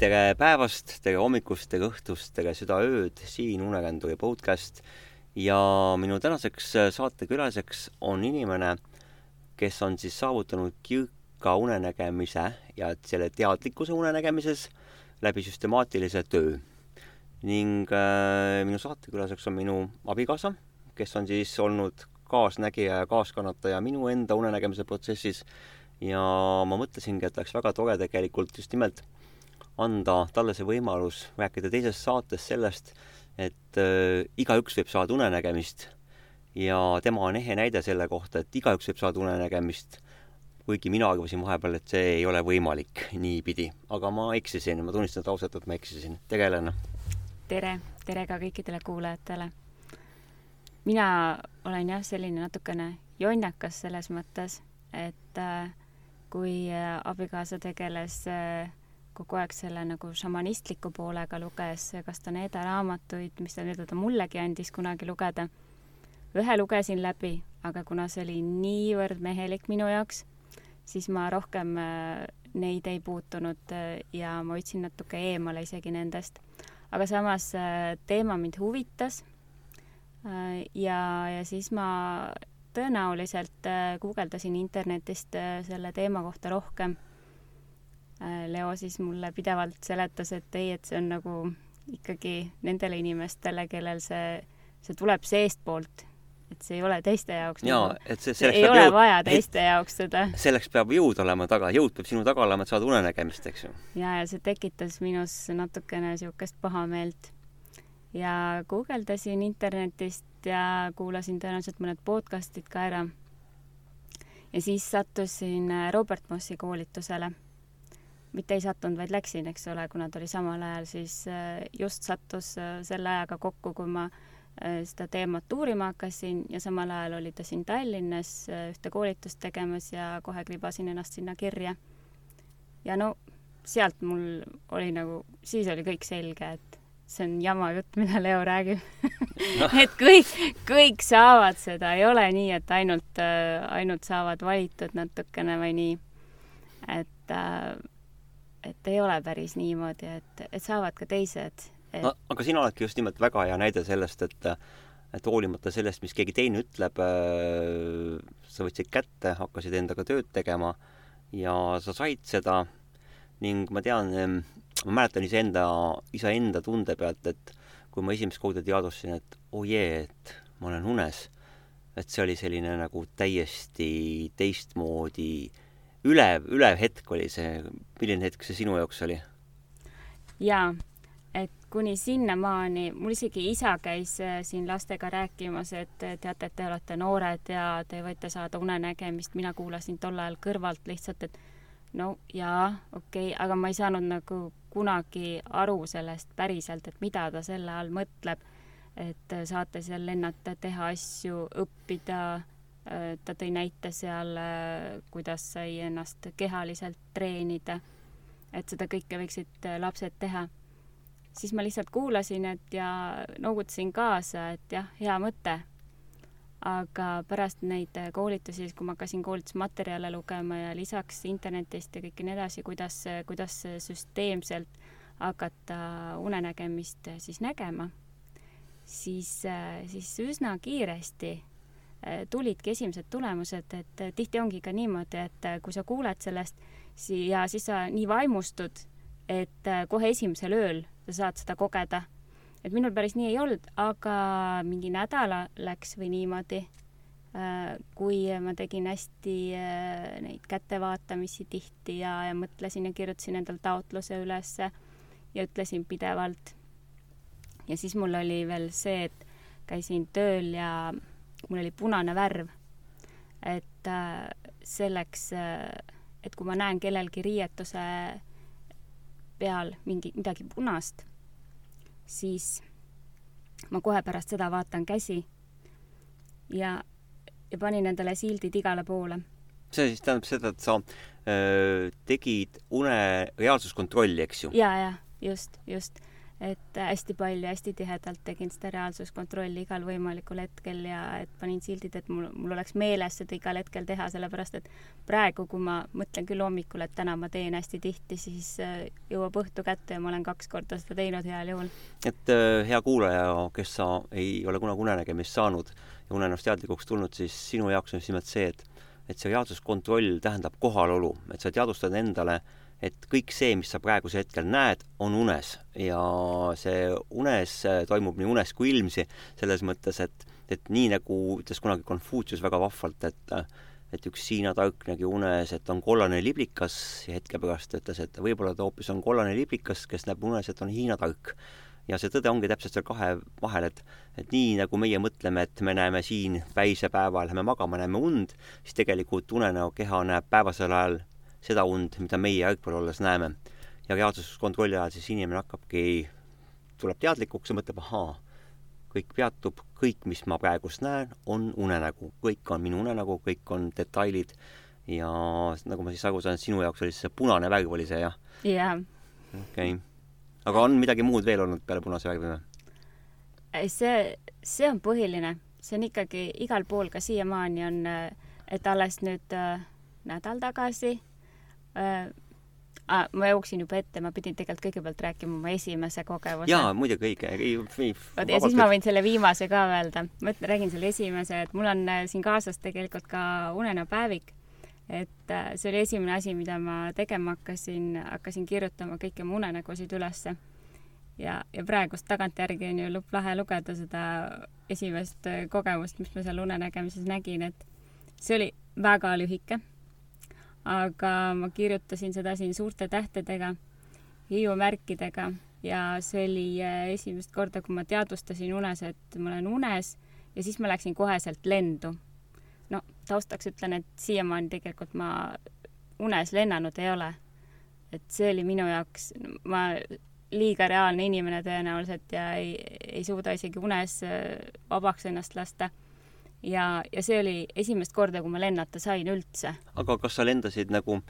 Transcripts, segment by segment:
tere päevast, tere hommikust, tere õhtust, tere südaööd, siin Unekanduri podcast ja minu tänaseks saatekülaliseks on inimene, kes on siis saavutanud kirka unenägemise ja selle teadlikkuse unenägemises läbi süstemaatilise töö. ning äh, minu saatekülaliseks on minu abikaasa, kes on siis olnud kaasnägija ja kaaskannataja minu enda unenägemise protsessis ja ma mõtlesingi, et oleks väga tore tegelikult just nimelt anda talle see võimalus rääkida teises saates sellest, et äh, igaüks võib saada unenägemist ja tema on ehe näide selle kohta, et igaüks võib saada unenägemist, kuigi mina arvasin vahepeal, et see ei ole võimalik niipidi, aga ma eksisin, ma tunnistan ausalt, et ma eksisin. tere, Helena! tere, tere ka kõikidele kuulajatele! mina olen jah, selline natukene jonnakas selles mõttes, et äh, kui äh, abikaasa tegeles äh, kogu aeg selle nagu šamanistliku poolega luges, kas ta Needa raamatuid, mis ta nii-öelda mullegi andis kunagi lugeda. ühe lugesin läbi, aga kuna see oli niivõrd mehelik minu jaoks, siis ma rohkem äh, neid ei puutunud äh, ja ma hoidsin natuke eemale isegi nendest. aga samas äh, teema mind huvitas. ja, ja siis ma tõenäoliselt guugeldasin internetist selle teema kohta rohkem Leo siis mulle pidevalt seletas, et ei, et see on nagu ikkagi nendele inimestele, kellel see, see tuleb seestpoolt, et see ei ole teiste jaoks. jaa nagu,, et see, see ei ole jõud, vaja teiste et, jaoks seda. selleks peab jõud olema taga, jõud peab sinu taga olema, et saada unenägemist, eks ju. ja, ja see tekitas minus natukene niisugust pahameelt. ja guugeldasin internetist ja kuulasin tõenäoliselt mõned podcast'id ka ära. ja siis sattusin Robert Mossi koolitusele mitte ei sattunud, vaid läksin, eks ole, kuna ta oli samal ajal, siis äh, just sattus äh, selle ajaga kokku, kui ma äh, seda teemat uurima hakkasin ja samal ajal oli ta siin Tallinnas ühte koolitust tegemas ja kohe kribasin ennast sinna kirja. ja no sealt mul oli nagu, siis oli kõik selge, et see on jama jutt, mida Leo räägib et kõik, kõik saavad seda, ei ole nii, et ainult, ainult saavad valitud natukene või nii. et äh, et ei ole päris niimoodi, et, et saavad ka teised et.... no aga sina oledki just nimelt väga hea näide sellest, et et hoolimata sellest, mis keegi teine ütleb äh,, sa võtsid kätte, hakkasid endaga tööd tegema ja sa said seda. Ning ma tean, ma mäletan iseenda, iseenda tunde pealt, et kui ma esimest korda teadvustasin, et oh jee, et ma olen unes, et see oli selline nagu täiesti teistmoodi äh, ülev, ülev hetk oli see, milline hetk see sinu jaoks oli? jaa, et kuni sinnamaani, mul isegi isa käis äh, siin lastega rääkimas, et teate, et te olete noored ja te võite saada unenägemist, mina kuulasin tol ajal kõrvalt lihtsalt, et no jaa, okei okay,, aga ma ei saanud nagu kunagi aru sellest päriselt, et mida ta selle all mõtleb. et saate seal lennata, teha asju, õppida Äh, ta tõi näite seal, äh, kuidas sai ennast kehaliselt treenida, et seda kõike võiksid äh, lapsed teha. siis ma lihtsalt kuulasin, et ja noogutasin kaasa, et jah, hea mõte. aga pärast neid koolitusi, kui ma hakkasin koolitusmaterjale lugema ja lisaks internetist ja kõik nii edasi, kuidas, kuidas süsteemselt hakata unenägemist siis nägema, siis, siis üsna kiiresti Äh, tulidki esimesed tulemused, et äh, tihti ongi ka niimoodi, et äh, kui sa kuuled sellest ja siis sa nii vaimustud, et kohe esimesel ööl sa saad seda kogeda. et minul päris nii ei olnud, aga mingi nädala läks või niimoodi, kui ma tegin hästi neid kättevaatamisi tihti ja, ja mõtlesin ja kirjutasin endale taotluse ülesse ja ütlesin pidevalt. ja siis mul oli veel see, et käisin tööl ja mul oli punane värv. et äh, selleks, äh, et kui ma näen kellelgi riietuse peal mingi, midagi punast, siis ma kohe pärast seda vaatan käsi ja, ja panin endale sildid igale poole. see siis tähendab seda, et sa öö, tegid une reaalsuskontrolli, eks ju? ja, ja just, just et hästi palju, hästi tihedalt tegin seda reaalsuskontrolli igal võimalikul hetkel ja et panin sildid, et mul, mul oleks meeles seda igal hetkel teha, sellepärast et praegu, kui ma mõtlen küll hommikul, et täna ma teen hästi tihti, siis äh, jõuab õhtu kätte ja ma olen kaks korda seda teinud heal juhul. et äh, hea kuulaja, kes sa ei ole kunagi unenägemist saanud ja unenäost teadlikuks tulnud, siis sinu jaoks on just nimelt see, et et see reaalsuskontroll tähendab kohalolu, et sa teadvustad endale et kõik see, mis sa praegusel hetkel näed, on unes ja see unes toimub nii unes kui ilmsi, selles mõttes, et, et nii nagu ütles kunagi Konfutsius väga vahvalt, et et üks Hiina tark nägi unes, et on kollane liblikas ja hetke pärast ütles, et võib-olla ta hoopis on kollane liblikas, kes näeb unes, et on Hiina tark. ja see tõde ongi täpselt seal kahe vahel, et, et nii nagu meie mõtleme, et me näeme siin päisepäeval, lähme magama, näeme und, siis tegelikult unenäo keha näeb päevasel ajal seda und, mida meie jalgpalli olles näeme. ja reaalsuskontrolli ajal siis inimene hakkabki, tuleb teadlikuks ja mõtleb, ahaa, kõik peatub, kõik, mis ma praegust näen, on unenägu, kõik on minu unenägu, kõik on detailid ja nagu ma siis aru saan, sinu jaoks oli see punane värv oli see jah? jah. okei okay.. aga on midagi muud veel olnud peale punase värvi või? see, see on põhiline, see on ikkagi igal pool ka siiamaani on, et alles nüüd äh, nädal tagasi äh, Ah, ma jooksin juba ette, ma pidin tegelikult kõigepealt rääkima oma esimese kogemuse. jaa, muidugi õige. vot ja siis ma võin selle viimase ka öelda. ma ütlen, räägin selle esimese, et mul on äh, siin kaasas tegelikult ka unenäopäevik. et äh, see oli esimene asi, mida ma tegema hakkasin, hakkasin kirjutama kõiki oma unenägusid ülesse. ja, ja praegust tagantjärgi on ju lahe lugeda seda esimest äh, kogemust, mis ma seal unenägemises nägin, et see oli väga lühike aga ma kirjutasin seda siin suurte tähtedega, hiiumärkidega ja see oli äh, esimest korda, kui ma teadvustasin unes, et ma olen unes ja siis ma läksin koheselt lendu. no taustaks ütlen, et siiamaani tegelikult ma unes lennanud ei ole. et see oli minu jaoks, ma liiga reaalne inimene tõenäoliselt ja ei, ei suuda isegi unes äh, vabaks ennast lasta ja, ja see oli esimest korda, kui ma lennata sain üldse. aga kas sa lendasid nagu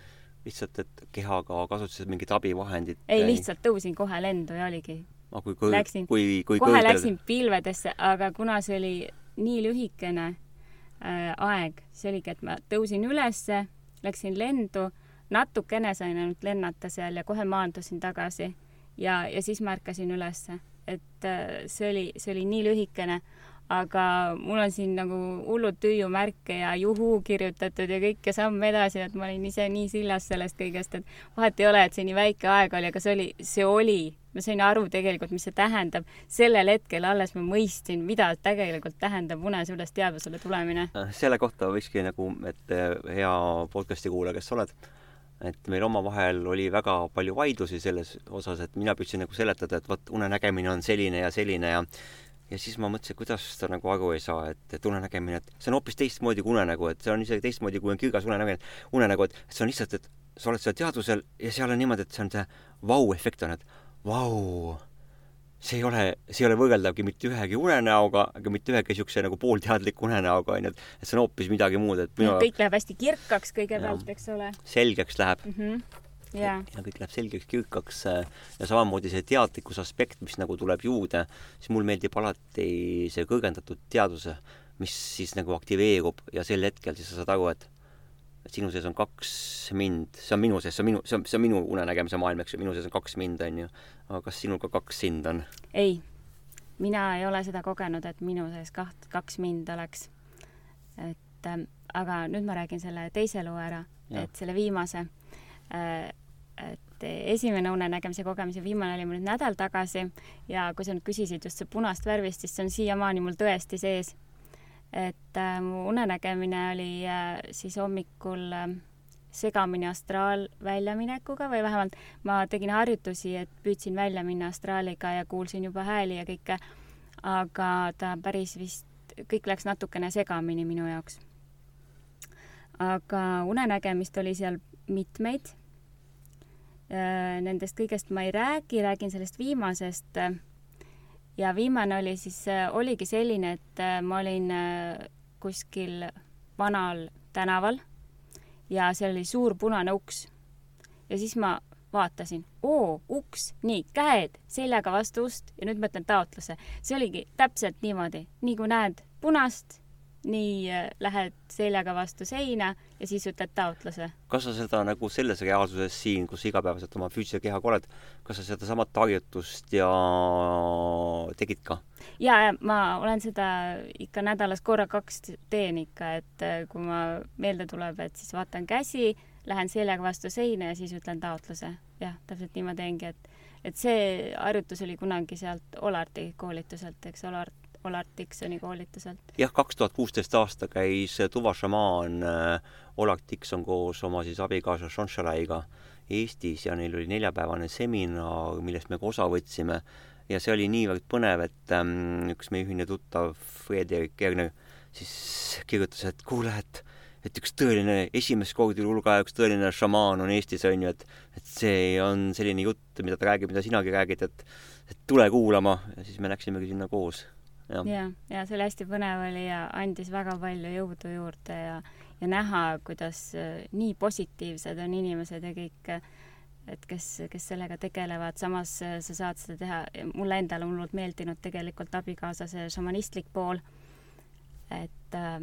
lihtsalt, et kehaga kasutasid mingit abivahendit? ei, lihtsalt tõusin kohe lendu ja oligi. kui, kui, kui, kui kohe kõrgel... läksin pilvedesse, aga kuna see oli nii lühikene äh, aeg, see oligi, et ma tõusin ülesse, läksin lendu, natukene sain ainult lennata seal ja kohe maandusin tagasi ja, ja siis ma ärkasin ülesse. et äh, see oli, see oli nii lühikene aga mul on siin nagu hullud tüüumärke ja juhuu kirjutatud ja kõik ja samm edasi, et ma olin ise nii sillas sellest kõigest, et vahet ei ole, et see nii väike aeg oli, aga see oli, see oli, ma sain aru tegelikult, mis see tähendab. sellel hetkel alles ma mõistsin, mida tegelikult tähendab unes üles teadvusele tulemine. Äh, selle kohta võikski nagu, et äh, hea podcast'i kuulaja, kes sa oled, et meil omavahel oli väga palju vaidlusi selles osas, et mina püüdsin nagu seletada, et vot unenägemine on selline ja selline ja ja siis ma mõtlesin, kuidas ta nagu aru ei saa, et, et unenägemine, et see on hoopis teistmoodi kui unenägu, et see on isegi teistmoodi, kui on kirgas unenägemine, unenägu, et see on lihtsalt, et sa oled seal teadvusel ja seal on niimoodi, et see on see vau-efekt on, et vau, see ei ole, see ei ole võrreldavgi mitte ühegi unenäoga, aga mitte ühegi niisuguse nagu poolteadliku unenäoga, onju, et et see on hoopis midagi muud, et minu kõik läheb hästi kirkaks kõigepealt, eks ole. selgeks läheb mm. -hmm ja. ja kõik läheb selgeks, kirkaks äh, ja samamoodi see teadlikkuse aspekt, mis nagu tuleb juurde, siis mulle meeldib alati see kõrgendatud teadvuse, mis siis nagu aktiveerub ja sel hetkel siis sa saad aru, et et sinu sees on kaks mind, see on minu sees, see on minu, see on, see on minu unenägemise maailm, eks ju, minu sees on kaks mind, on ju. aga kas sinul ka kaks sind on? ei, mina ei ole seda kogenud, et minu sees kaht, kaks mind oleks. et ähm, aga nüüd ma räägin selle teise loo ära, et selle viimase äh, et esimene unenägemise kogemus ja viimane oli mul nüüd nädal tagasi ja kui sa nüüd küsisid just see punast värvist, siis see on siiamaani mul tõesti sees. et äh, mu unenägemine oli äh, siis hommikul äh, segamini astraalväljaminekuga või vähemalt ma tegin harjutusi, et püüdsin välja minna astraaliga ja kuulsin juba hääli ja kõike, aga ta päris vist, kõik läks natukene segamini minu jaoks. aga unenägemist oli seal mitmeid nendest kõigest ma ei räägi, räägin sellest viimasest. ja viimane oli siis, äh, oligi selline, et äh, ma olin kuskil vanal tänaval ja seal oli suur punane uks. ja siis ma vaatasin oo, uks, nii, käed seljaga vastu ust ja nüüd ma ütlen taotluse. see oligi täpselt niimoodi, nii kui näed punast, nii äh, lähed seljaga vastu seina ja siis ütled taotluse. kas sa seda nagu selles reaalsuses siin, kus igapäevaselt oma füüsilise kehaga oled, kas sa sedasamat harjutust ja tegid ka? ja, ja ma olen seda ikka nädalas korra kaks teen ikka, et äh, kui ma meelde tuleb, et siis vaatan käsi, lähen seljaga vastu seina ja siis ütlen taotluse. jah, täpselt nii ma teengi, et, et see harjutus oli kunagi sealt Olarti koolituselt, eks, Olart Olar Diksoni koolituselt. jah, kaks tuhat kuusteist aasta käis Tuva šamaan äh, Olar Dikson koos oma siis abikaasa Shonshalaiga Eestis ja neil oli neljapäevane seminar, millest me ka osa võtsime. Ja see oli niivõrd põnev, et ähm, üks meie ühine tuttav Frederik Erner siis kirjutas, et kuule, et et üks tõeline, esimest korda hulga üks tõeline šamaan on Eestis, on ju, et et see on selline jutt, mida ta räägib, mida sinagi räägid, et et tule kuulama. Ja siis me läksimegi sinna koos ja, ja, ja see oli hästi põnev oli ja andis väga palju jõudu juurde ja, ja näha, kuidas äh, nii positiivsed on inimesed ja kõik, et kes, kes sellega tegelevad, samas äh, sa saad seda teha, mulle endale on hullult meeldinud tegelikult abikaasa see šamanistlik pool, et äh,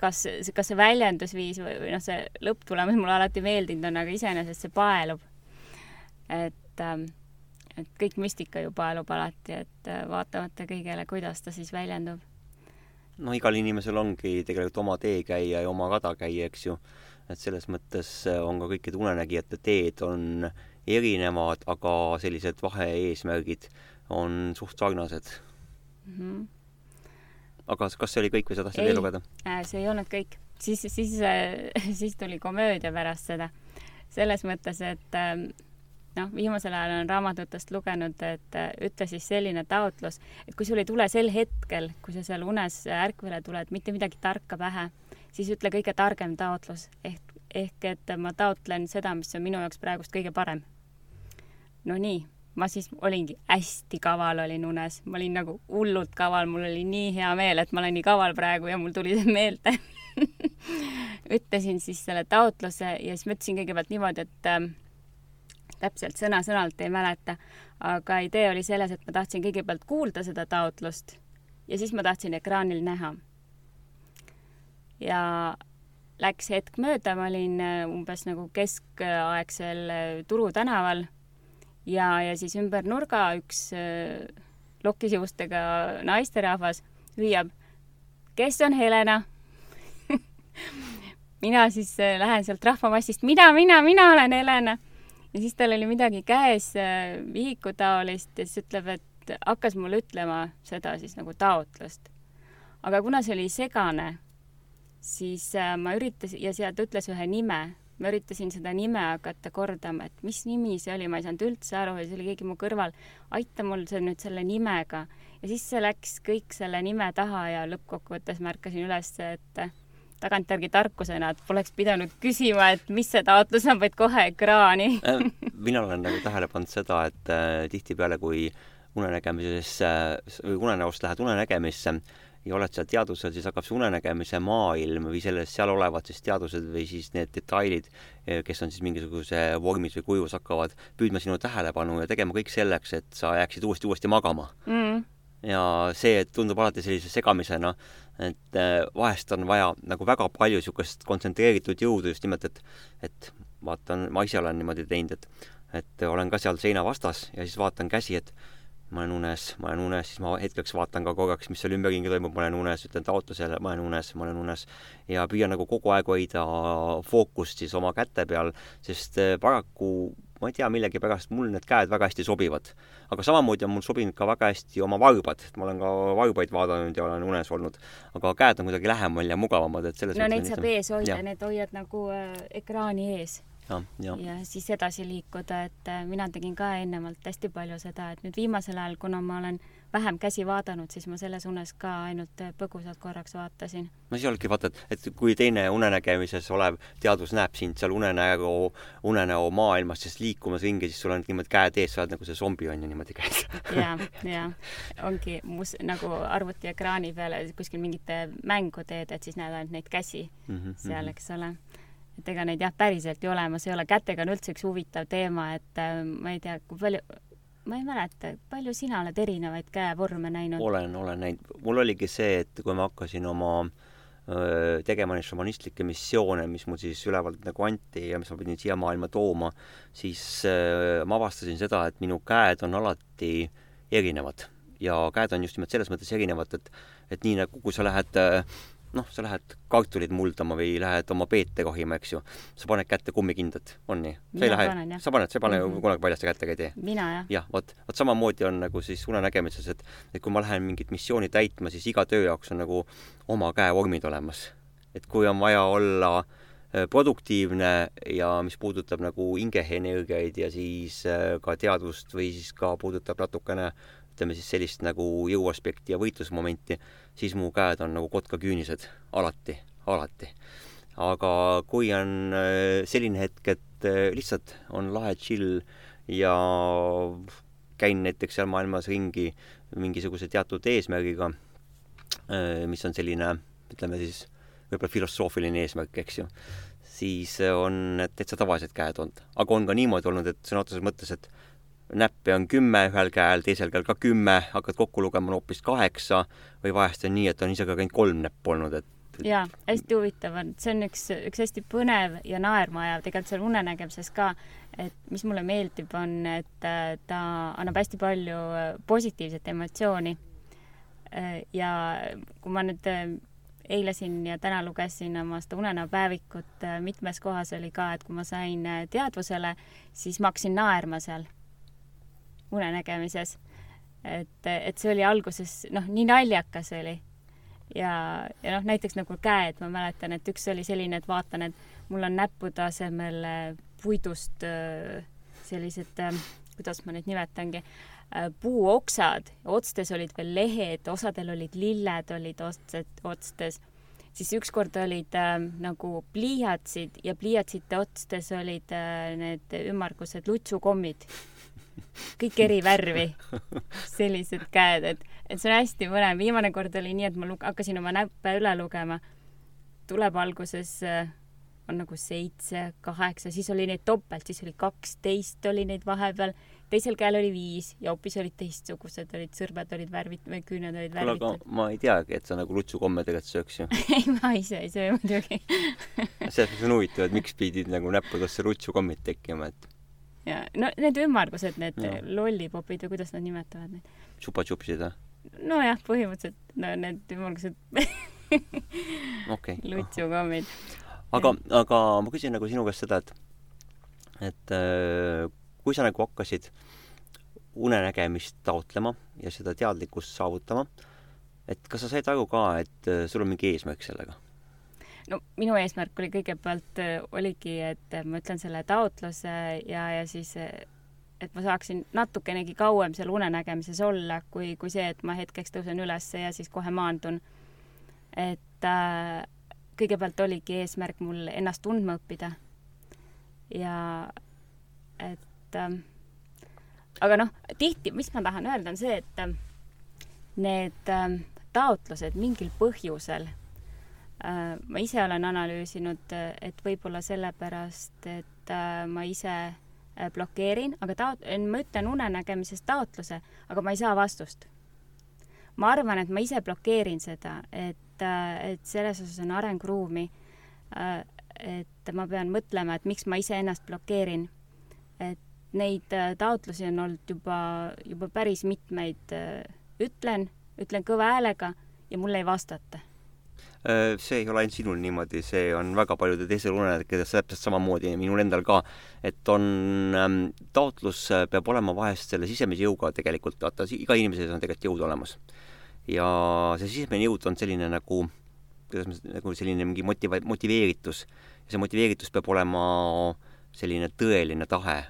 kas, kas see väljendusviis või, või noh, see lõpptulemus mulle alati meeldinud on, aga iseenesest see paelub. et ähm, et kõik müstika ju paelub alati, et äh, vaatamata kõigele, kuidas ta siis väljendub. no igal inimesel ongi tegelikult oma teekäija ja oma radakäija, eks ju. et selles mõttes äh, on ka kõikide unenägijate teed on erinevad, aga sellised vahe-eesmärgid on suht sarnased mm. -hmm. aga kas see oli kõik või sa tahtsid veel lugeda? Äh, see ei olnud kõik. siis, siis, siis tuli komöödia pärast seda. selles mõttes, et ähm, noh, viimasel ajal olen raamatutest lugenud, et äh, ütle siis selline taotlus, et kui sul ei tule sel hetkel, kui sa seal unes ärkvele tuled, mitte midagi tarka pähe, siis ütle kõige targem taotlus. Ehk, ehk et ma taotlen seda, mis on minu jaoks praegust kõige parem. no nii, ma siis olingi hästi kaval, olin unes, ma olin nagu hullult kaval, mul oli nii hea meel, et ma olen nii kaval praegu ja mul tuli see meelde. Ütlesin siis selle taotluse ja siis ma ütlesin kõigepealt niimoodi, et äh, täpselt sõna-sõnalt ei mäleta, aga idee oli selles, et ma tahtsin kõigepealt kuulda seda taotlust ja siis ma tahtsin ekraanil näha. ja läks hetk mööda, ma olin äh, umbes nagu keskaegsel äh, Turu tänaval ja, ja siis ümber nurga üks äh, lokisjuustega naisterahvas hüüab, kes on Helena mina siis lähen sealt rahvamassist, mina, mina, mina olen Helena ja siis tal oli midagi käes äh, vihikutaolist ja siis ütleb, et hakkas mulle ütlema seda siis nagu taotlust. aga kuna see oli segane, siis äh, ma üritasin ja sealt ütles ühe nime, ma üritasin seda nime hakata kordama, et mis nimi see oli, ma ei saanud üldse aru ja siis oli keegi mu kõrval, aita mul see nüüd selle nimega. ja siis see läks kõik selle nime taha ja lõppkokkuvõttes märkasin üles, et tagantjärgi tarkusena, et poleks pidanud küsima, et mis see taotlus on, vaid kohe ekraani. Äh, mina olen nagu tähele pannud seda, et äh, tihtipeale, kui unenägemises äh, või unenäost lähed unenägemisse ja oled seal teadvusel, siis hakkab see unenägemise maailm või selles, seal olevad siis teadvused või siis need detailid, äh, kes on siis mingisuguse vormis või kujus, hakkavad püüdma sinu tähelepanu ja tegema kõik selleks, et sa jääksid uuesti-uuesti magama. Mm. Ja see tundub alati sellise segamisena, et äh, vahest on vaja nagu väga palju niisugust kontsentreeritud jõudu just nimelt, et et vaatan, ma ise olen niimoodi teinud, et et olen ka seal seina vastas ja siis vaatan käsi, et ma olen unes, ma olen unes, siis ma hetkeks vaatan ka korraks, mis seal ümberringi toimub, ma olen unes, ütlen taotlusele, ma olen unes, ma olen unes. Ja püüan nagu kogu aeg hoida fookust siis oma käte peal, sest äh, paraku ma ei tea, millegipärast mul need käed väga hästi sobivad. aga samamoodi on mul sobinud ka väga hästi oma varbad, et ma olen ka varbaid vaadanud ja olen unes olnud. aga käed on kuidagi lähemal ja mugavamad, et selles no neid saab ees hoida, need hoiad nagu äh, ekraani ees ja, ja. ja siis edasi liikuda, et äh, mina tegin ka ennemalt hästi palju seda, et nüüd viimasel ajal, kuna ma olen vähem käsi vaadanud, siis ma selles unes ka ainult äh, põgusalt korraks vaatasin. no siis olidki vaata, et, kui teine unenägemises olev teadvus näeb sind seal unenäo, unenäo maailmas siis liikumas ringi, siis sul on niimoodi käed ees, sa oled nagu see zombi on ju niimoodi käes ja, ja ongi mus nagu arvutiekraani peale kuskil mingit mängu teed, et siis näed ainult neid käsi mm -hmm, seal, eks ole. Et ega neid jah, päriselt ju olemas ei ole, kätega on üldse üks huvitav teema, et äh, ma ei tea, kui palju, ma ei mäleta, palju sina oled erinevaid käevorme näinud? olen, olen näinud. mul oligi see, et kui ma hakkasin oma öö, tegema neid šamanistlikke missioone, mis mul siis ülevalt nagu anti ja mis ma pidin siia maailma tooma, siis öö, ma avastasin seda, et minu käed on alati erinevad ja käed on just nimelt selles mõttes erinevad, et et nii nagu kui sa lähed noh, sa lähed kartulit muldama või lähed oma peete kohima, eks ju, sa paned kätte kummikindad, on nii? sa ei lähe, sa paned, sa ei pane mm -hmm. kunagi paljaste kätega ei tee? mina jah. jah, vot, vot samamoodi on nagu siis unenägemises, et et kui ma lähen mingit missiooni täitma, siis iga töö jaoks on nagu oma käevormid olemas. et kui on vaja olla äh, produktiivne ja mis puudutab nagu hingeenergiaid ja siis äh, ka teadvust või siis ka puudutab natukene ütleme siis sellist nagu jõuaspekti ja võitlusmomenti, siis mu käed on nagu kotkaküünised, alati, alati. aga kui on äh, selline hetk, et äh, lihtsalt on lahe chill ja käin näiteks seal maailmas ringi mingisuguse teatud eesmärgiga, äh, mis on selline, ütleme siis, võib-olla filosoofiline eesmärk, eks ju, siis on täitsa tavalised käed olnud. aga on ka niimoodi olnud, et sõna otseses mõttes, et näppe on kümme ühel käel, teisel käel ka kümme, hakkad kokku lugema, on hoopis kaheksa. Või vahest on nii, et on isegi ainult kolm näppu olnud, et jaa, hästi huvitav on, see on üks, üks hästi põnev ja naerma ajav tegelikult seal unenägemises ka, et mis mulle meeldib, on, et äh, ta annab hästi palju äh, positiivset emotsiooni. Äh, ja kui ma nüüd eile siin ja täna lugesin oma seda unenäopäevikut, mitmes kohas oli ka, et kui ma sain teadvusele, siis ma hakkasin naerma seal unenägemises. et, et see oli alguses noh, nii naljakas oli. ja, ja noh, näiteks nagu käed, ma mäletan, et üks oli selline, et vaatan, et mul on näppude asemel äh, puidust äh, sellised, äh, kuidas ma neid nimetangi, puuoksad, otstes olid veel lehed, osadel olid lilled olid otsed, otstes siis ükskord olid äh, nagu pliiatsid ja pliiatsite otstes olid äh, need ümmargused lutsukommid kõik eri värvi, sellised käed, et, et see on hästi põnev. viimane kord oli nii, et ma lug-, hakkasin oma näppe üle lugema. tuleb alguses äh, on nagu seitse, kaheksa, siis oli neid topelt, siis oli kaksteist oli neid vahepeal, teisel käel oli viis ja hoopis olid teistsugused, olid sõrmed olid värvit- või küüned olid värvitud. aga ma ei teagi, et sa nagu lutsukomme tegelikult sööks ju ei, ma ise ei söö muidugi selles mõttes on huvitav, et miks pidid nagu näppudesse lutsukommid tekkima, et ja no need ümmargused, need no. lollipopid või kuidas nad nimetavad neid? Chupa-chupsid või? nojah, põhimõtteliselt no need ümmargused okay. lutsukommid. aga, aga ma küsin nagu sinu käest seda, et et äh, kui sa nagu hakkasid unenägemist taotlema ja seda teadlikkust saavutama, et kas sa said aru ka, et äh, sul on mingi eesmärk sellega? No minu eesmärk oli kõigepealt, äh, oligi, et ma ütlen selle taotluse ja, ja siis äh, et ma saaksin natukenegi kauem seal unenägemises olla, kui, kui see, et ma hetkeks tõusen üles ja siis kohe maandun. et äh, kõigepealt oligi eesmärk mul ennast tundma õppida. ja et äh, aga noh, tihti, mis ma tahan öelda, on see, et äh, need äh, taotlused mingil põhjusel ma ise olen analüüsinud, et võib-olla sellepärast, et äh, ma ise äh, blokeerin, aga taot-, ma ütlen unenägemises taotluse, aga ma ei saa vastust. ma arvan, et ma ise blokeerin seda, et, et selles osas on arenguruumi. et ma pean mõtlema, et miks ma iseennast blokeerin. et neid taotlusi on olnud juba, juba päris mitmeid, ütlen, ütlen kõva häälega ja mulle ei vastata Äh, see ei ole ainult sinul niimoodi, see on väga paljude teistel unenägijatest täpselt samamoodi, minul endal ka. et on ähm,, taotlus äh, peab olema vahest selle sisemise jõuga tegelikult, vaata, iga inimese sees on tegelikult jõud olemas. ja see sisemine jõud on selline nagu, kuidas ma, nagu selline mingi motiva-, motiveeritus. ja see motiveeritus peab olema selline tõeline tahe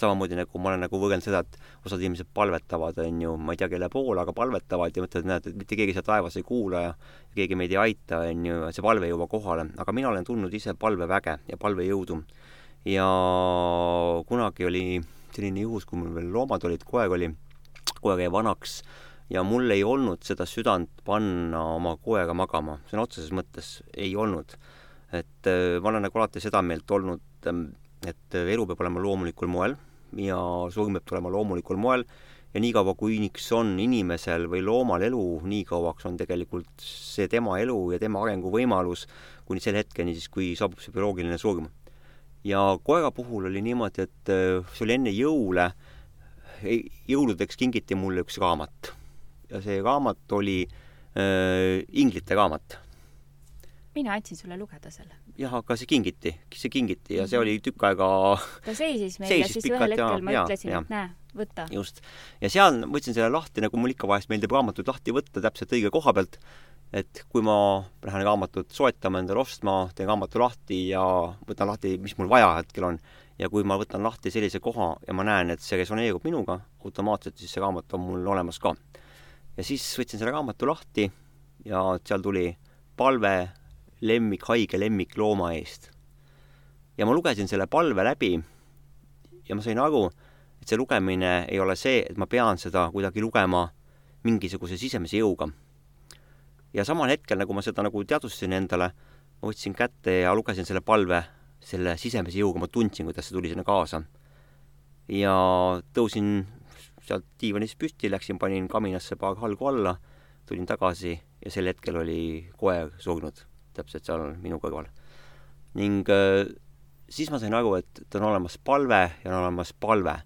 samamoodi nagu ma olen nagu võrrelnud seda, et osad inimesed palvetavad, on ju, ma ei tea, kelle poole, aga palvetavad ja mõtlevad, näed, et mitte keegi seal taevas ei kuula ja keegi meid ei aita, on ju, see palve ei jõua kohale. aga mina olen tundnud ise palveväge ja palvejõudu. ja kunagi oli selline juhus, kui mul veel loomad olid, koer oli, koer jäi vanaks ja mul ei olnud seda südant panna oma koera magama, sõna otseses mõttes ei olnud et äh, ma olen nagu alati seda meelt olnud, et elu peab olema loomulikul moel ja surm peab tulema loomulikul moel ja niikaua, kuniks on inimesel või loomal elu, nii kauaks on tegelikult see tema elu ja tema arenguvõimalus kuni selle hetkeni siis, kui saabub see bioloogiline surm. ja koera puhul oli niimoodi, et äh, see oli enne jõule, jõuludeks kingiti mulle üks raamat. ja see raamat oli äh, inglite raamat mina andsin sulle lugeda selle. jah, aga see kingiti, see kingiti ja see mhm. oli tükk aega ta seisis meil seisis ja siis ühel hetkel ma ja, ütlesin, et näe, võta. just. ja seal võtsin selle lahti, nagu mul ikka vahest meeldib raamatuid lahti võtta täpselt õige koha pealt, et kui ma lähen raamatut soetama, endale ostma, teen raamatu lahti ja võtan lahti, mis mul vaja hetkel on, ja kui ma võtan lahti sellise koha ja ma näen, et see resoneerub minuga, automaatselt siis see raamat on mul olemas ka. ja siis võtsin selle raamatu lahti ja seal tuli palve lemmik, haige lemmiklooma eest. ja ma lugesin selle palve läbi ja ma sain aru, et see lugemine ei ole see, et ma pean seda kuidagi lugema mingisuguse sisemise jõuga. ja samal hetkel, nagu ma seda nagu teadvustasin endale, ma võtsin kätte ja lugesin selle palve selle sisemise jõuga, ma tundsin, kuidas see tuli sinna kaasa. ja tõusin sealt diivanist püsti, läksin, panin kaminasse paar halgu alla, tulin tagasi ja sel hetkel oli koer surnud täpselt seal minu kõrval. ning äh, siis ma sain aru, et, et on olemas palve ja on olemas palve.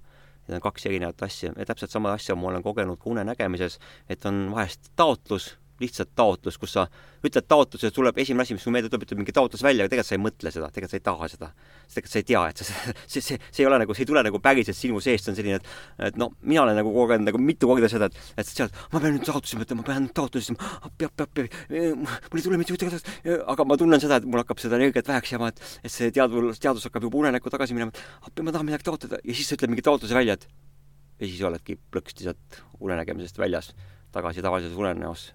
Need on kaks erinevat asja ja täpselt sama asja ma olen kogenud ka unenägemises, et on vahest taotlus lihtsalt taotlus, kus sa ütled taotluse, tuleb esimene asi, mis sulle meelde tuleb, ütleb mingi taotlus välja, aga tegelikult sa ei mõtle seda, tegelikult sa ei taha seda. tegelikult sa ei tea, et sa, see, see, see ei ole nagu, see ei tule nagu päriselt sinu seest, see on selline, et et noh, mina olen nagu kogenud nagu mitu korda seda, et, et sealt, ma pean nüüd taotlusi mõtlema, ma pean taotlusi, peab, peab, peab, mul ei tule mitte ühtegi aga ma tunnen seda, et mul hakkab seda energiat väheks jääma, et, et see teadvus, teadvus hakkab juba unenäkku tagasi minema, et appi, ma tahan midagi taotleda ja siis sa ütled mingi taotluse välja, et ja siis oledki plõksti sealt unenägemisest väljas tagasi tavalises unenäos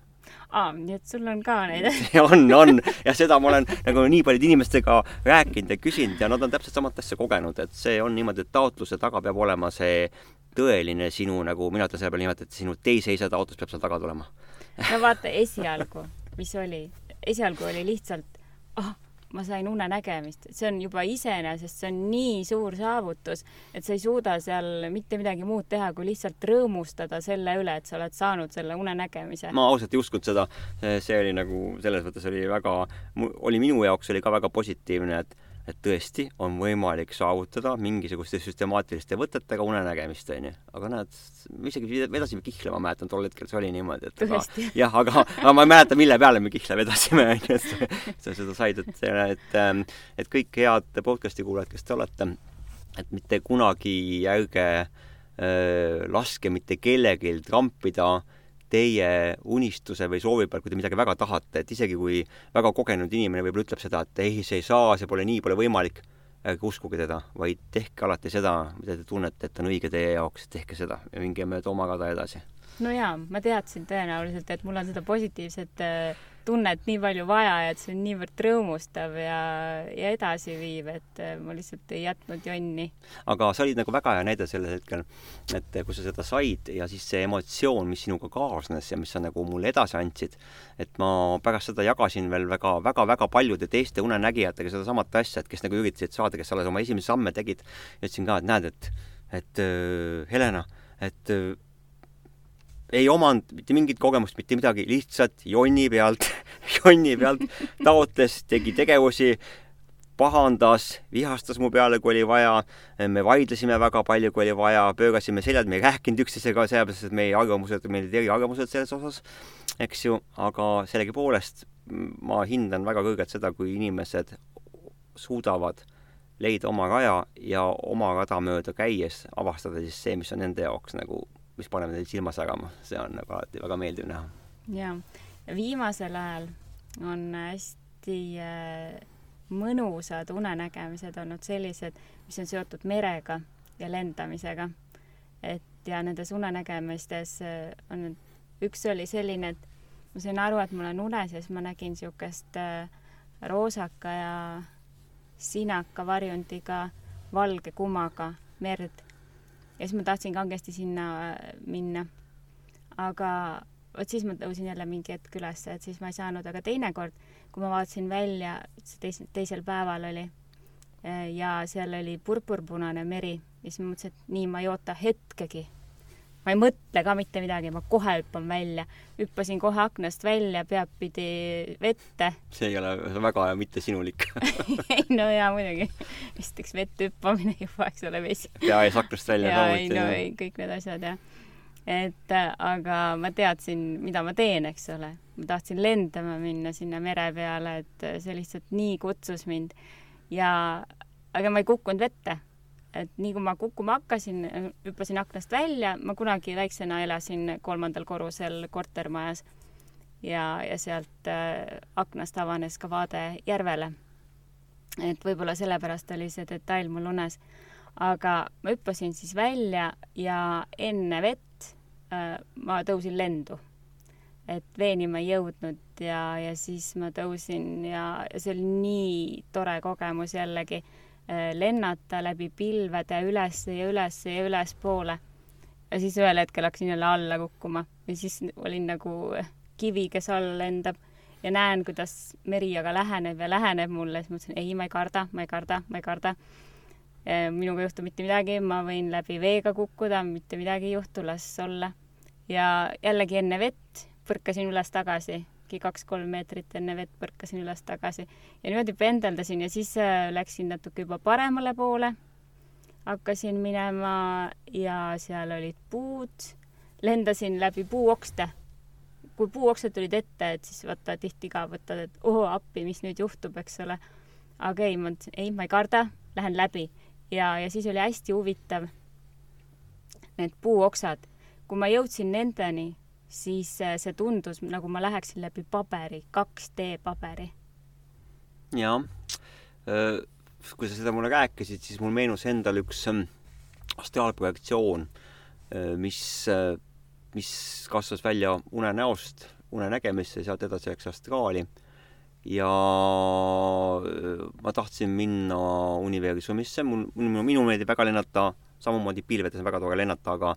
aa, nii et sul on ka neid. On, on. Ja seda ma olen nagu nii paljude inimestega rääkinud ja küsinud ja nad on täpselt samat asja kogenud, et see on niimoodi, et taotluse taga peab olema see tõeline sinu nagu, mina ütlen selle peale niimoodi, et sinu teise-isa taotlus peab seal taga tulema no vaata, esialgu, mis oli, esialgu oli lihtsalt, ah ma sain unenägemist, see on juba iseenesest, see on nii suur saavutus, et sa ei suuda seal mitte midagi muud teha, kui lihtsalt rõõmustada selle üle, et sa oled saanud selle unenägemise. ma ausalt ei uskunud seda, see oli nagu selles mõttes oli väga, oli minu jaoks oli ka väga positiivne, et et tõesti on võimalik saavutada mingisuguste süstemaatiliste võtetega unenägemist, onju. aga näed, me isegi vedasime kihla, ma mäletan, tol hetkel see oli niimoodi, et aga jah, aga, aga ma ei mäleta, mille peale me kihla vedasime, onju, et sa seda said, et, et, ähm, et kõik head podcast'i kuulajad, kes te olete, et mitte kunagi ärge äh, laske mitte kellelgi trampida äh, teie unistuse või soovi peal, kui te midagi väga tahate, et isegi kui väga kogenud inimene võib-olla ütleb seda, et ei, see ei saa, see pole nii, pole võimalik, ärge uskuge teda, vaid tehke alati seda, mida te tunnete, et on õige teie jaoks, tehke seda ja minge mööda oma rada edasi. no jaa, ma teadsin tõenäoliselt, et mul on seda positiivset äh tunnet nii palju vaja ja et see on niivõrd rõõmustav ja, ja edasiviiv, et äh, ma lihtsalt ei jätnud jonni. aga sa olid nagu väga hea näide sellel hetkel, et kui sa seda said ja siis see emotsioon, mis sinuga kaasnes ja mis sa nagu mulle edasi andsid, et ma pärast seda jagasin veel väga, väga, väga paljude teiste unenägijatega sedasamat asja, et kes nagu üritasid saada, kes alles oma esimesi samme tegid, ütlesin ka, et näed, et, et äh, Helena, et äh, ei omanud mitte mingit kogemust, mitte midagi, lihtsalt jonni pealt jonni pealt taotles, tegi tegevusi, pahandas, vihastas mu peale, kui oli vaja, me vaidlesime väga palju, kui oli vaja, pöörasime seljad, me ei rääkinud üksteisega, sellepärast et meie arvamused, meil olid eriarvamused selles osas, eks ju, aga sellegipoolest ma hindan väga kõrgelt seda, kui inimesed suudavad leida oma raja ja oma rada mööda käies avastada siis see, mis on nende jaoks nagu mis paneb neil silma särama, see on nagu alati väga meeldiv näha. jaa, viimasel ajal on hästi äh, mõnusad unenägemised olnud sellised, mis on seotud merega ja lendamisega. et ja nendes unenägemistes äh, on, üks oli selline, et ma sain aru, et mul on unes ja siis ma nägin niisugust äh, roosaka ja sinaka varjundiga valge kumaga merd ja siis ma tahtsin kangesti sinna äh, minna. aga vot siis ma tõusin jälle mingi hetk ülesse, et siis ma ei saanud, aga teinekord, kui ma vaatasin välja, see teis-, teisel päeval oli, äh, ja seal oli purpurpunane meri ja siis ma mõtlesin, et nii, ma ei oota hetkegi ma ei mõtle ka mitte midagi, ma kohe hüppan välja. hüppasin kohe aknast välja, peadpidi vette. see ei ole väga mittesinulik ei no jaa, muidugi. esiteks vette hüppamine juba, eks ole, vesi. pea ees aknast välja jaa, ei no ei, kõik need asjad jah. et äh, aga ma teadsin, mida ma teen, eks ole. ma tahtsin lendama minna sinna mere peale, et see lihtsalt nii kutsus mind ja aga ma ei kukkunud vette et nii kui ma kukkuma hakkasin, hüppasin aknast välja, ma kunagi väiksena elasin kolmandal korrusel kortermajas ja, ja sealt äh, aknast avanes ka vaade järvele. et võib-olla sellepärast oli see detail mul unes. aga ma hüppasin siis välja ja enne vett äh, ma tõusin lendu. et veeni ma ei jõudnud ja, ja siis ma tõusin ja, ja see oli nii tore kogemus jällegi lennata läbi pilvede ülesse ja ülesse ja ülespoole. ja siis ühel hetkel hakkasin jälle alla kukkuma ja siis olin nagu kivi, kes alla lendab ja näen, kuidas meri aga läheneb ja läheneb mulle, siis mõtlesin, ei, ma ei karda, ma ei karda, ma ei karda. minuga ei juhtu mitte midagi, ma võin läbi veega kukkuda, mitte midagi ei juhtu, las olla. ja jällegi enne vett põrkasin üles tagasi äkki kaks-kolm meetrit enne vett põrkasin üles tagasi ja niimoodi pendeldasin ja siis äh, läksin natuke juba paremale poole. hakkasin minema ja seal olid puud, lendasin läbi puuokste. kui puuoksed tulid ette, et siis vaata tihti ka võtad, et oo appi, mis nüüd juhtub, eks ole. aga ei, ma mõtlesin, ei, ma ei karda, lähen läbi ja, ja siis oli hästi huvitav. Need puuoksad, kui ma jõudsin nendeni siis äh, see tundus nagu ma läheksin läbi paberi, 2D paberi. jah, äh, kui sa seda mulle rääkisid, siis mul meenus endal üks ähm, astraalprojektsioon, äh, mis, mis kasvas välja unenäost unenägemisse, sealt edasi läks astraali ja ma tahtsin minna universumisse, mul, minu meeldib väga lennata, samamoodi pilvedes on väga tore lennata, aga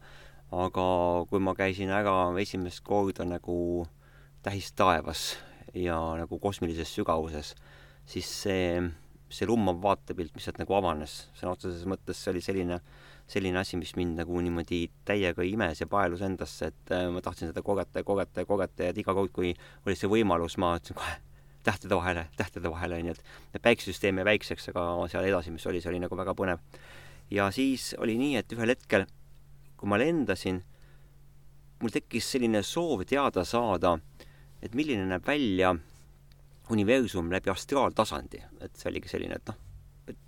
aga kui ma käisin ära esimest korda nagu tähistaevas ja nagu kosmilises sügavuses, siis see, see lummav vaatepilt, mis sealt nagu avanes, sõna otseses mõttes see oli selline, selline asi, mis mind nagu niimoodi täiega imes ja paelus endasse, et äh, ma tahtsin seda kogeta ja kogeta ja kogeta ja et iga kord, kui oli see võimalus, ma ütlesin kohe tähtede vahele, tähtede vahele, onju, et päiksesüsteem jäi väikseks, aga seal edasi, mis oli, see oli nagu väga põnev. ja siis oli nii, et ühel hetkel kui ma lendasin, mul tekkis selline soov teada saada, et milline näeb välja universum läbi astraaltasandi, et see oligi selline, et noh, et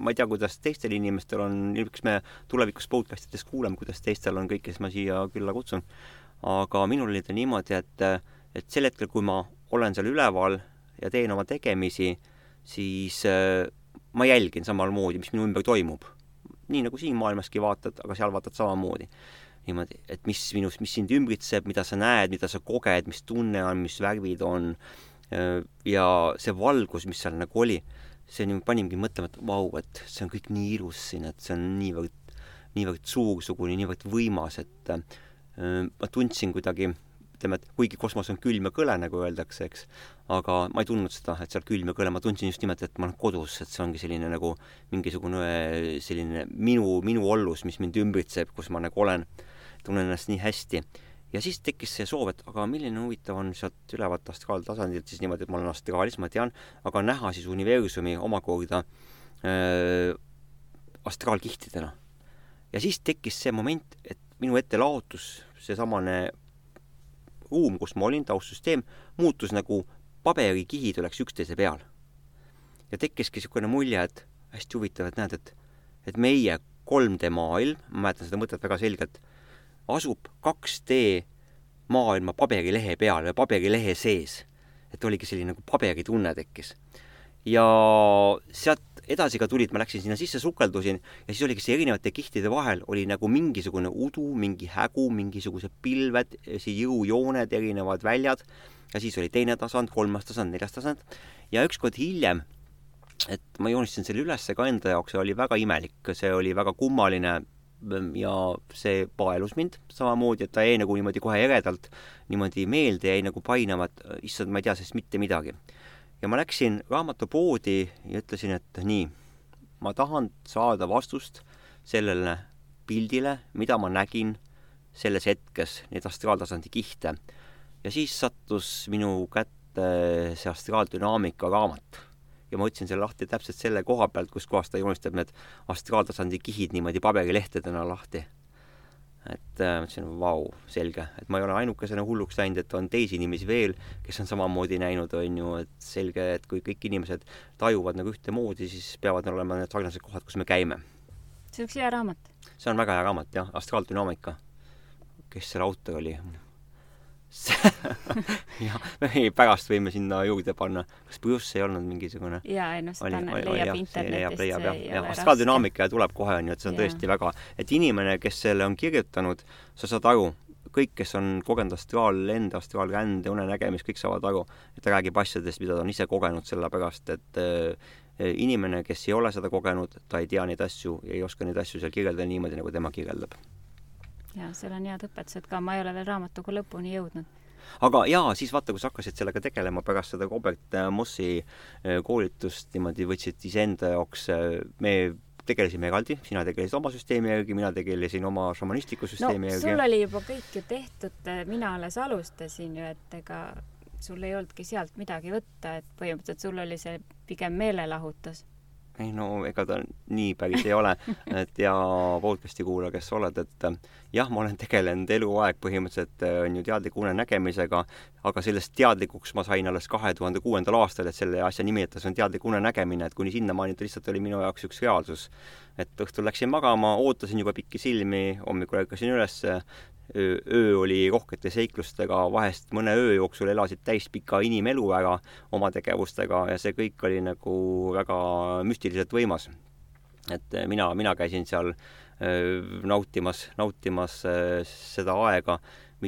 ma ei tea, kuidas teistel inimestel on, eks me tulevikus podcastides kuuleme, kuidas teistel on kõik, kes ma siia külla kutsun. aga minul oli ta niimoodi, et, et sel hetkel, kui ma olen seal üleval ja teen oma tegemisi, siis äh, ma jälgin samamoodi, mis minu ümber toimub nii nagu siin maailmaski vaatad, aga seal vaatad samamoodi. niimoodi, et mis minus, mis sind ümbritseb, mida sa näed, mida sa koged, mis tunne on, mis värvid on ja see valgus, mis seal nagu oli, see nii panimegi mõtlema, et vau, et see on kõik nii ilus siin, et see on niivõrd, niivõrd suursugune, niivõrd võimas, et äh, ma tundsin kuidagi ütleme, et kuigi kosmos on külm ja kõle, nagu öeldakse, eks, aga ma ei tundnud seda, et seal külm ja kõle, ma tundsin just nimelt, et ma olen kodus, et see ongi selline nagu mingisugune selline minu, minu ollus, mis mind ümbritseb, kus ma nagu olen, tunnen ennast nii hästi. ja siis tekkis see soov, et aga milline huvitav on sealt ülevalt astraaltasandilt siis niimoodi, et ma olen astraalis, ma tean, aga näha siis universumi omakorda äh, astraalkihtidena. ja siis tekkis see moment, et minu ette laotus seesamane ruum, kus ma olin, taustsüsteem, muutus nagu paberikihid oleks üksteise peal. ja tekkiski niisugune mulje, et hästi huvitav, et näed, et, et meie 3D maailm, ma mäletan seda mõtet väga selgelt, asub 2D maailma paberilehe peal ja paberilehe sees. et oligi selline nagu paberitunne tekkis. ja sealt edasi ka tulid, ma läksin sinna sisse, sukeldusin ja siis oligi see erinevate kihtide vahel oli nagu mingisugune udu, mingi hägu, mingisugused pilved, jõujooned, erinevad väljad ja siis oli teine tasand, kolmas tasand, neljas tasand ja ükskord hiljem, et ma joonistasin selle ülesse ka enda jaoks ja oli väga imelik, see oli väga kummaline ja see paelus mind samamoodi, et ta jäi nagu niimoodi kohe eredalt niimoodi meelde, jäi nagu painama, et issand, ma ei tea sellest mitte midagi. ja ma läksin raamatupoodi ja ütlesin, et nii, ma tahan saada vastust sellele pildile, mida ma nägin selles hetkes, neid astraaltasandi kihte. Ja siis sattus minu kätte see astraaldünaamika raamat ja ma võtsin selle lahti täpselt selle koha pealt, kus kohas ta joonistab need astraaltasandi kihid niimoodi paberilehtedena lahti. et äh, mõtlesin, vau, selge, et ma ei ole ainukesena hulluks läinud, et on teisi inimesi veel, kes on samamoodi näinud, on ju, et selge, et kui kõik inimesed tajuvad nagu ühtemoodi, siis peavad olema need sarnased kohad, kus me käime. see on üks hea raamat. see on väga hea raamat, jah, Astraaldünaamika. kes selle autor oli? jah, ei pärast võime sinna juurde panna. kas Bruce ei olnud mingisugune? jaa, ei noh, seda leiab internetist. leiab, jah, jah, astraaldünaamika tuleb kohe, on ju, et see on ja. tõesti väga, et inimene, kes selle on kirjutanud, sa saad aru, kõik, kes on kogenud astraallende, astraalrände, unenägemist, kõik saavad aru, et ta räägib asjadest, mida ta on ise kogenud, sellepärast et äh, inimene, kes ei ole seda kogenud, ta ei tea neid asju ja ei oska neid asju seal kirjeldada niimoodi, nagu tema kirjeldab ja seal on head õpetused ka, ma ei ole veel raamatuga lõpuni jõudnud. aga jaa, siis vaata, kui sa hakkasid sellega tegelema pärast seda Robert äh, Mossi äh, koolitust, niimoodi võtsid iseenda jaoks, äh, me tegelesime eraldi, sina tegelesid oma süsteemi järgi, mina tegelesin oma šamanistliku süsteemi no, järgi. sul oli juba kõik ju tehtud, mina alles alustasin ju, et ega sul ei olnudki sealt midagi võtta, et põhimõtteliselt sul oli see pigem meelelahutus ei no ega ta nii päris ei ole, et ja podcast'i kuulaja, kes sa oled, et jah, ma olen tegelenud eluaeg põhimõtteliselt on ju teadliku unenägemisega, aga sellest teadlikuks ma sain alles kahe tuhande kuuendal aastal, et selle asja nimetus on teadlik unenägemine, et kuni sinnamaani ta lihtsalt oli minu jaoks üks reaalsus. et õhtul läksin magama, ootasin juba pikki silmi, hommikul ärkasin ülesse, öö oli rohkete seiklustega, vahest mõne öö jooksul elasid täispika inimelu ära oma tegevustega ja see kõik oli nagu väga müstiliselt võimas. et mina, mina käisin seal nautimas, nautimas seda aega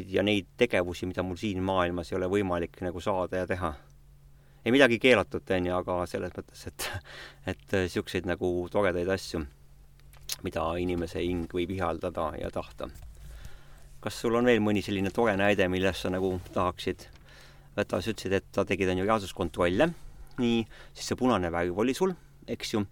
ja neid tegevusi, mida mul siin maailmas ei ole võimalik nagu saada ja teha. ei midagi keelatut, on ju, aga selles mõttes, et, et niisuguseid nagu toredaid asju, mida inimese hing võib ihaldada ja tahta kas sul on veel mõni selline tore näide, millest sa nagu tahaksid võtta, sa ütlesid, et sa tegid, on ju, reaalsuskontrolle, nii, siis see punane värv oli sul, eks ju.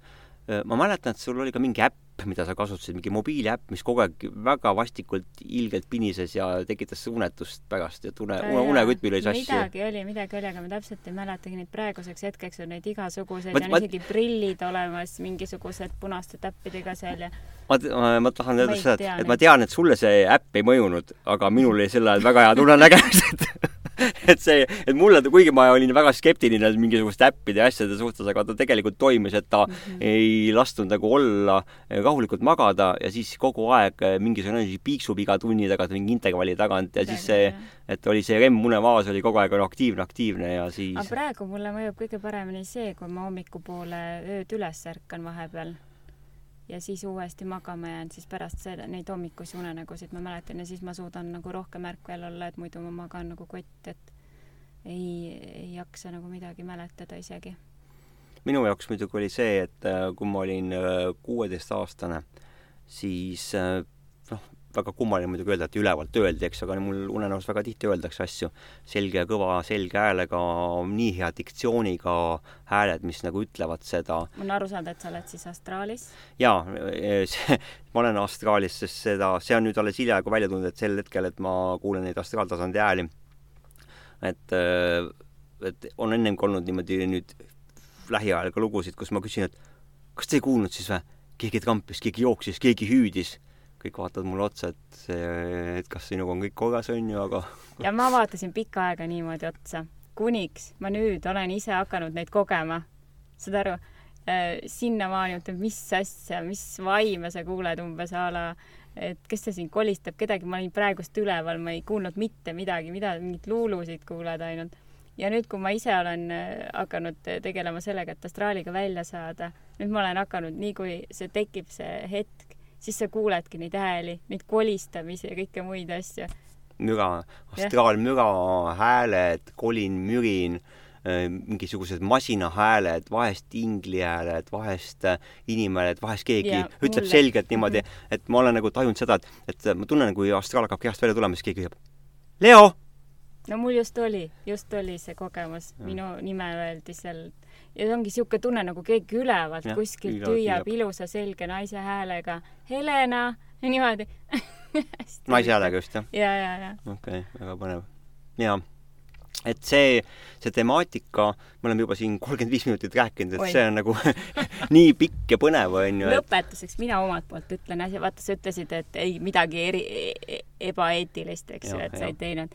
Ma mäletan, et sul oli ka mingi äpp, mida sa kasutasid, mingi mobiiliäpp, mis kogu aeg väga vastikult ilgelt pinises ja tekitas unetust pärast, et une, une, unerütmil oli sassi. midagi oli, midagi oli, aga ma täpselt ei mäletagi neid praeguseks hetkeks on neid igasuguseid ja on ma, isegi prillid olemas, mingisugused punaste täppidega seal ja ma, ma, ma tahan öelda seda, et, et ma tean, et sulle see äpp ei mõjunud, aga minul oli sel ajal väga head unenägemised et see, et mulle, kuigi ma olin väga skeptiline mingisuguste äppide ja asjade suhtes, aga ta tegelikult toimis, et ta mm -hmm. ei lasknud nagu olla, rahulikult magada ja siis kogu aeg mingisugune piiksub iga tunni tagant mingi intervalli tagant ja siis see, et oli see REM-unevaas oli kogu aeg aktiivne, aktiivne ja siis. aga praegu mulle mõjub kõige paremini see, kui ma hommikupoole ööd üles ärkan vahepeal ja siis uuesti magama jään, siis pärast seda, neid hommikusi unenägusid ma mäletan ja siis ma suudan nagu rohkem ärkvel olla, et muidu ma magan nagu kott, et ei, ei jaksa nagu midagi mäletada isegi. minu jaoks muidugi oli see, et äh, kui ma olin äh, kuueteistaastane, siis äh, väga kummaline muidugi öelda, et ülevalt öeldi, eks, aga mul unenäos väga tihti öeldakse asju selge ja kõva selge häälega, nii hea diktsiooniga hääled, mis nagu ütlevad seda. olen aru saanud, et sa oled siis astraalis? jaa, ma olen astraalis, sest seda, see on nüüd alles hiljaaegu välja tulnud, et sel hetkel, et ma kuulen neid astraaltasandi hääli. et, et on ennemgi olnud niimoodi nüüd lähiajal ka lugusid, kus ma küsin, et kas te ei kuulnud siis või? keegi trampis, keegi jooksis, keegi hüüdis kõik vaatavad mulle otsa, et see, et kas sinuga on kõik korras, on ju, aga ja ma vaatasin pikka aega niimoodi otsa, kuniks ma nüüd olen ise hakanud neid kogema. saad aru äh,, sinnamaani, et mis asja, mis vaime sa kuuled umbes a la, et kes see siin kolistab kedagi, ma olin praegust üleval, ma ei kuulnud mitte midagi, mida, mingeid luulusid kuuled ainult. ja nüüd, kui ma ise olen äh, hakanud tegelema sellega, et astraaliga välja saada, nüüd ma olen hakanud, nii kui see tekib, see hetk, siis sa kuuledki neid hääli, neid kolistamisi ja kõike muid asju. müra, astraalmüra, hääled, kolin, mürin, äh, mingisugused masinahääled, vahest inglihääled, vahest äh, inimhääled, vahest keegi Jaa, ütleb mulle. selgelt niimoodi, et ma olen nagu tajunud seda, et, et ma tunnen, kui astraal hakkab kehast välja tulema, siis keegi ütleb Leo! no mul just oli, just oli see kogemus, minu nime öeldi seal ja ongi niisugune tunne, nagu keegi ülevalt Jah, kuskilt hüüab ilusa selge naise häälega Helena ja niimoodi naise häälega just, jah? ja, ja, ja. okei okay,, väga põnev. jaa. et see, see temaatika, me oleme juba siin kolmkümmend viis minutit rääkinud, et Oi. see on nagu nii pikk ja põnev, on ju, et lõpetuseks mina omalt poolt ütlen asja, vaata sa ütlesid, et ei midagi eri, e- ebaeetilist, eks ju, et sa ei teinud.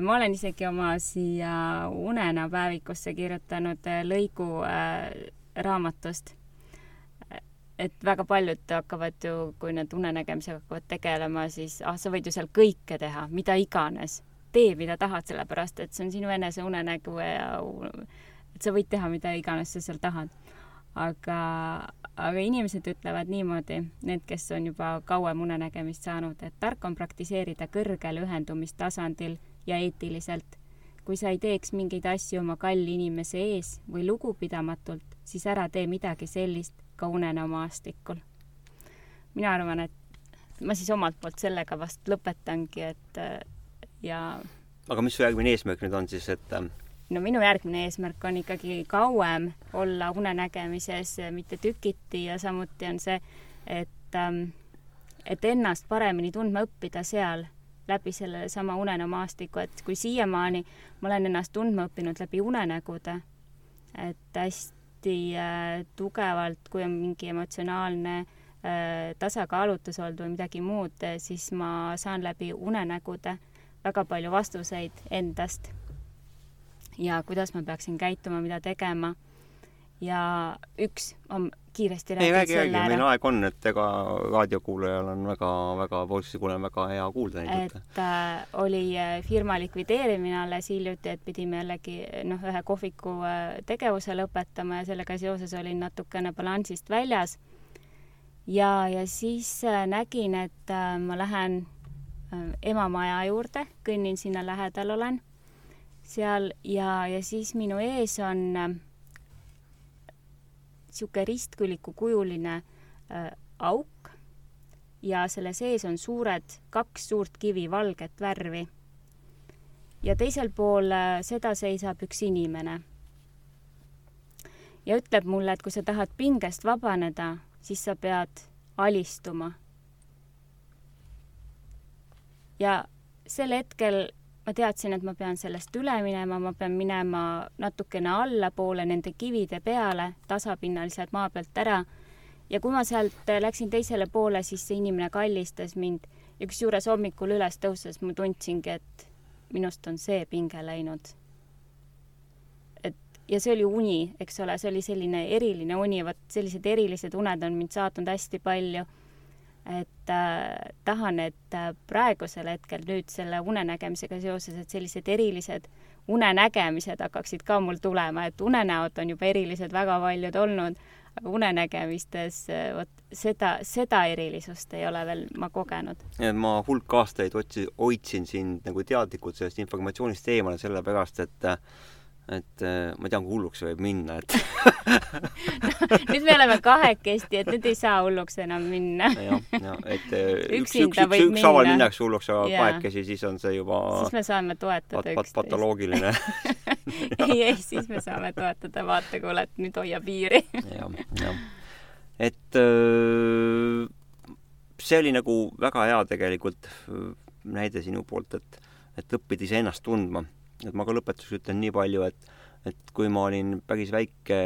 Ma olen isegi oma siia Unena päevikusse kirjutanud äh, lõigu äh, raamatust. et väga paljud hakkavad ju, kui nad unenägemisega hakkavad tegelema, siis ah, sa võid ju seal kõike teha, mida iganes. tee, mida tahad, sellepärast et see on sinu enese unenägu ja et sa võid teha, mida iganes sa seal tahad aga, aga inimesed ütlevad niimoodi, need, kes on juba kauem unenägemist saanud, et tark on praktiseerida kõrgel ühendumistasandil ja eetiliselt. kui sa ei teeks mingeid asju oma kalli inimese ees või lugupidamatult, siis ära tee midagi sellist ka unenemaastikul. mina arvan, et ma siis omalt poolt sellega vast lõpetangi, et äh, ja aga mis su järgmine eesmärk nüüd on siis, et ähm, no minu järgmine eesmärk on ikkagi kauem olla unenägemises, mitte tükiti ja samuti on see, et ähm, et ennast paremini tundma õppida seal läbi sellesama unenäomaastiku, et kui siiamaani ma olen ennast tundma õppinud läbi unenägude, et hästi äh, tugevalt, kui on mingi emotsionaalne äh, tasakaalutus olnud või midagi muud, siis ma saan läbi unenägude väga palju vastuseid endast ja kuidas ma peaksin käituma, mida tegema. ja üks on kiiresti räägid räägi, räägi, selle meil ära, aeg on, et ega raadiokuulajal on väga, väga, poolsikuulajal on väga hea kuulda neid jutte. et äh, oli äh, firma likvideerimine alles hiljuti, et pidime jällegi noh, ühe kohviku äh, tegevuse lõpetama ja sellega seoses olin natukene balansist väljas. ja, ja siis äh, nägin, et äh, ma lähen äh, emamaja juurde, kõnnin sinna lähedal olen seal ja, ja siis minu ees on äh, niisugune ristküliku kujuline äh, auk ja selle sees on suured, kaks suurt kivi, valget värvi. ja teisel pool äh, seda seisab üks inimene. ja ütleb mulle, et kui sa tahad pingest vabaneda, siis sa pead alistuma. ja sel hetkel ma teadsin, et ma pean sellest üle minema, ma pean minema natukene allapoole nende kivide peale, tasapinnaliselt maa pealt ära. ja kui ma sealt läksin teisele poole, siis see inimene kallistas mind ja kusjuures hommikul üles tõuses ma tundsingi, et minust on see pinge läinud. et ja see oli uni, eks ole, see oli selline eriline uni, vot sellised erilised uned on mind saatnud hästi palju et äh, tahan, et äh, praegusel hetkel nüüd selle unenägemisega seoses, et sellised erilised unenägemised hakkaksid ka mul tulema, et unenäod on juba erilised väga paljud olnud, aga unenägemistes äh, vot seda, seda erilisust ei ole veel ma kogenud. ma hulk aastaid otsi-, hoidsin sind nagu teadlikult sellest informatsioonist eemale, sellepärast et et äh, ma tean, kui hulluks see võib minna, et nüüd me oleme kahekesti, et nüüd ei saa hulluks enam minna. jah, jah, et äh, üks, üks, üks, võib ükshaaval minna. minnakse hulluks, aga kahekesi, siis on see juba siis me saame toetada pat- üksteist. patoloogiline ei, ei, siis me saame toetada vaatekuulet, nüüd hoia piiri jah, jah. et öö, see oli nagu väga hea tegelikult öö, näide sinu poolt, et, et õppida iseennast tundma. et ma ka lõpetuseks ütlen nii palju, et, et kui ma olin päris väike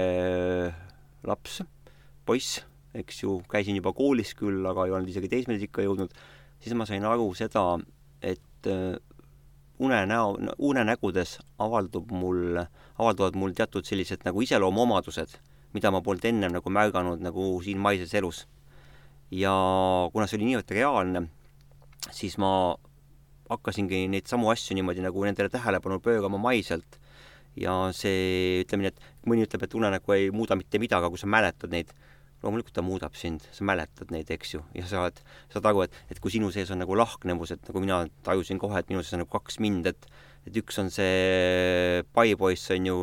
laps, poiss, eks ju, käisin juba koolis küll, aga ei olnud isegi teismelisikka jõudnud, siis ma sain aru seda, et öö, unenäo, unenägudes avaldub mul, avalduvad mul teatud sellised nagu iseloomuomadused, mida ma polnud ennem nagu märganud nagu siin maises elus. ja kuna see oli niivõrd reaalne, siis ma hakkasingi neid samu asju niimoodi nagu nendele tähelepanu pöörama maiselt. Ja see, ütleme nii, et mõni ütleb, et unenägu ei muuda mitte midagi, aga kui sa mäletad neid, loomulikult ta muudab sind, sa mäletad neid, eks ju, ja sa oled, saad aru, et, et kui sinu sees on nagu lahknevus, et nagu mina tajusin kohe, et minu sees on nagu kaks mind, et et üks on see paipoiss, on ju,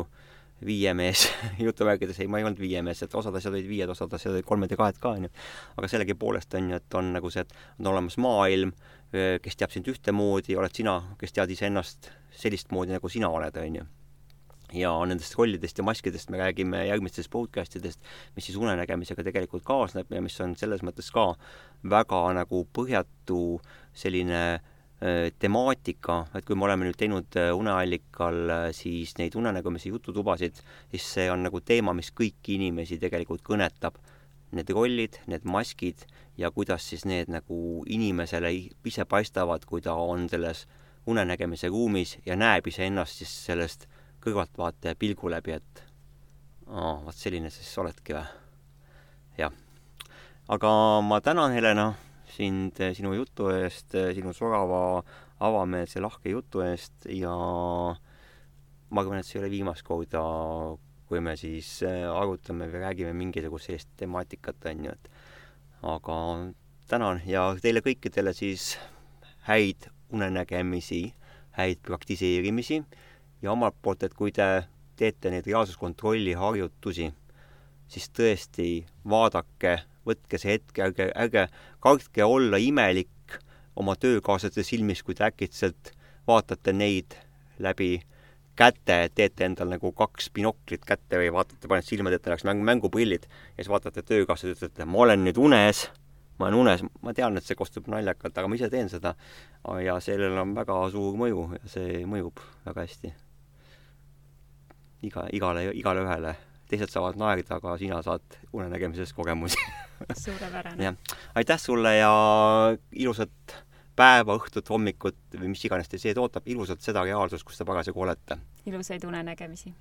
viie mees jutuvärkides, ei, ma ei olnud viie mees, et osad asjad olid viied, osad asjad olid kolmed ja kahed ka, onju. aga sellegipoolest on ju, et on nagu see, et on olemas maailm, kes teab sind ühtemoodi, oled sina, kes tead iseennast sellist moodi, nagu sina oled, onju ja nendest rollidest ja maskidest me räägime järgmistes podcastidest, mis siis unenägemisega tegelikult kaasneb ja mis on selles mõttes ka väga nagu põhjatu selline äh, temaatika, et kui me oleme nüüd teinud äh, Uneallikal äh, siis neid unenägemise jututubasid, siis see on nagu teema, mis kõiki inimesi tegelikult kõnetab. Need rollid, need maskid ja kuidas siis need nagu inimesele ise paistavad, kui ta on selles unenägemise ruumis ja näeb iseennast siis sellest kõrvaltvaataja pilgu läbi, et aa, vot selline siis oledki või? jah. aga ma tänan, Helena, sind eh, sinu jutu eest, eh, sinu sorava, avameelse, lahke jutu eest ja ma arvan, et see ei ole viimast korda, kui me siis eh, arutame või räägime mingisugust sellist temaatikat, on ju, et aga tänan ja teile kõikidele siis häid unenägemisi, häid praktiseerimisi ja omalt poolt, et kui te teete neid reaalsuskontrolli harjutusi, siis tõesti vaadake, võtke see hetk, ärge, ärge kartke olla imelik oma töökaaslaste silmis, kui te äkitselt vaatate neid läbi käte, teete endal nagu kaks binoklit kätte või vaatate, panete silmad ette, läheks mängu, mänguprillid ja siis vaatate töökaaslased, ütlete, ma olen nüüd unes, ma olen unes, ma tean, et see kostub naljakalt, aga ma ise teen seda. ja sellel on väga suur mõju ja see mõjub väga hästi iga, igale, igale ühele. teised saavad naerda, aga sina saad unenägemises kogemusi suurepärane. jah, aitäh sulle ja ilusat päeva, õhtut, hommikut või mis iganes teid ees ootab, ilusat seda reaalsust, kus te parasjagu olete. ilusaid unenägemisi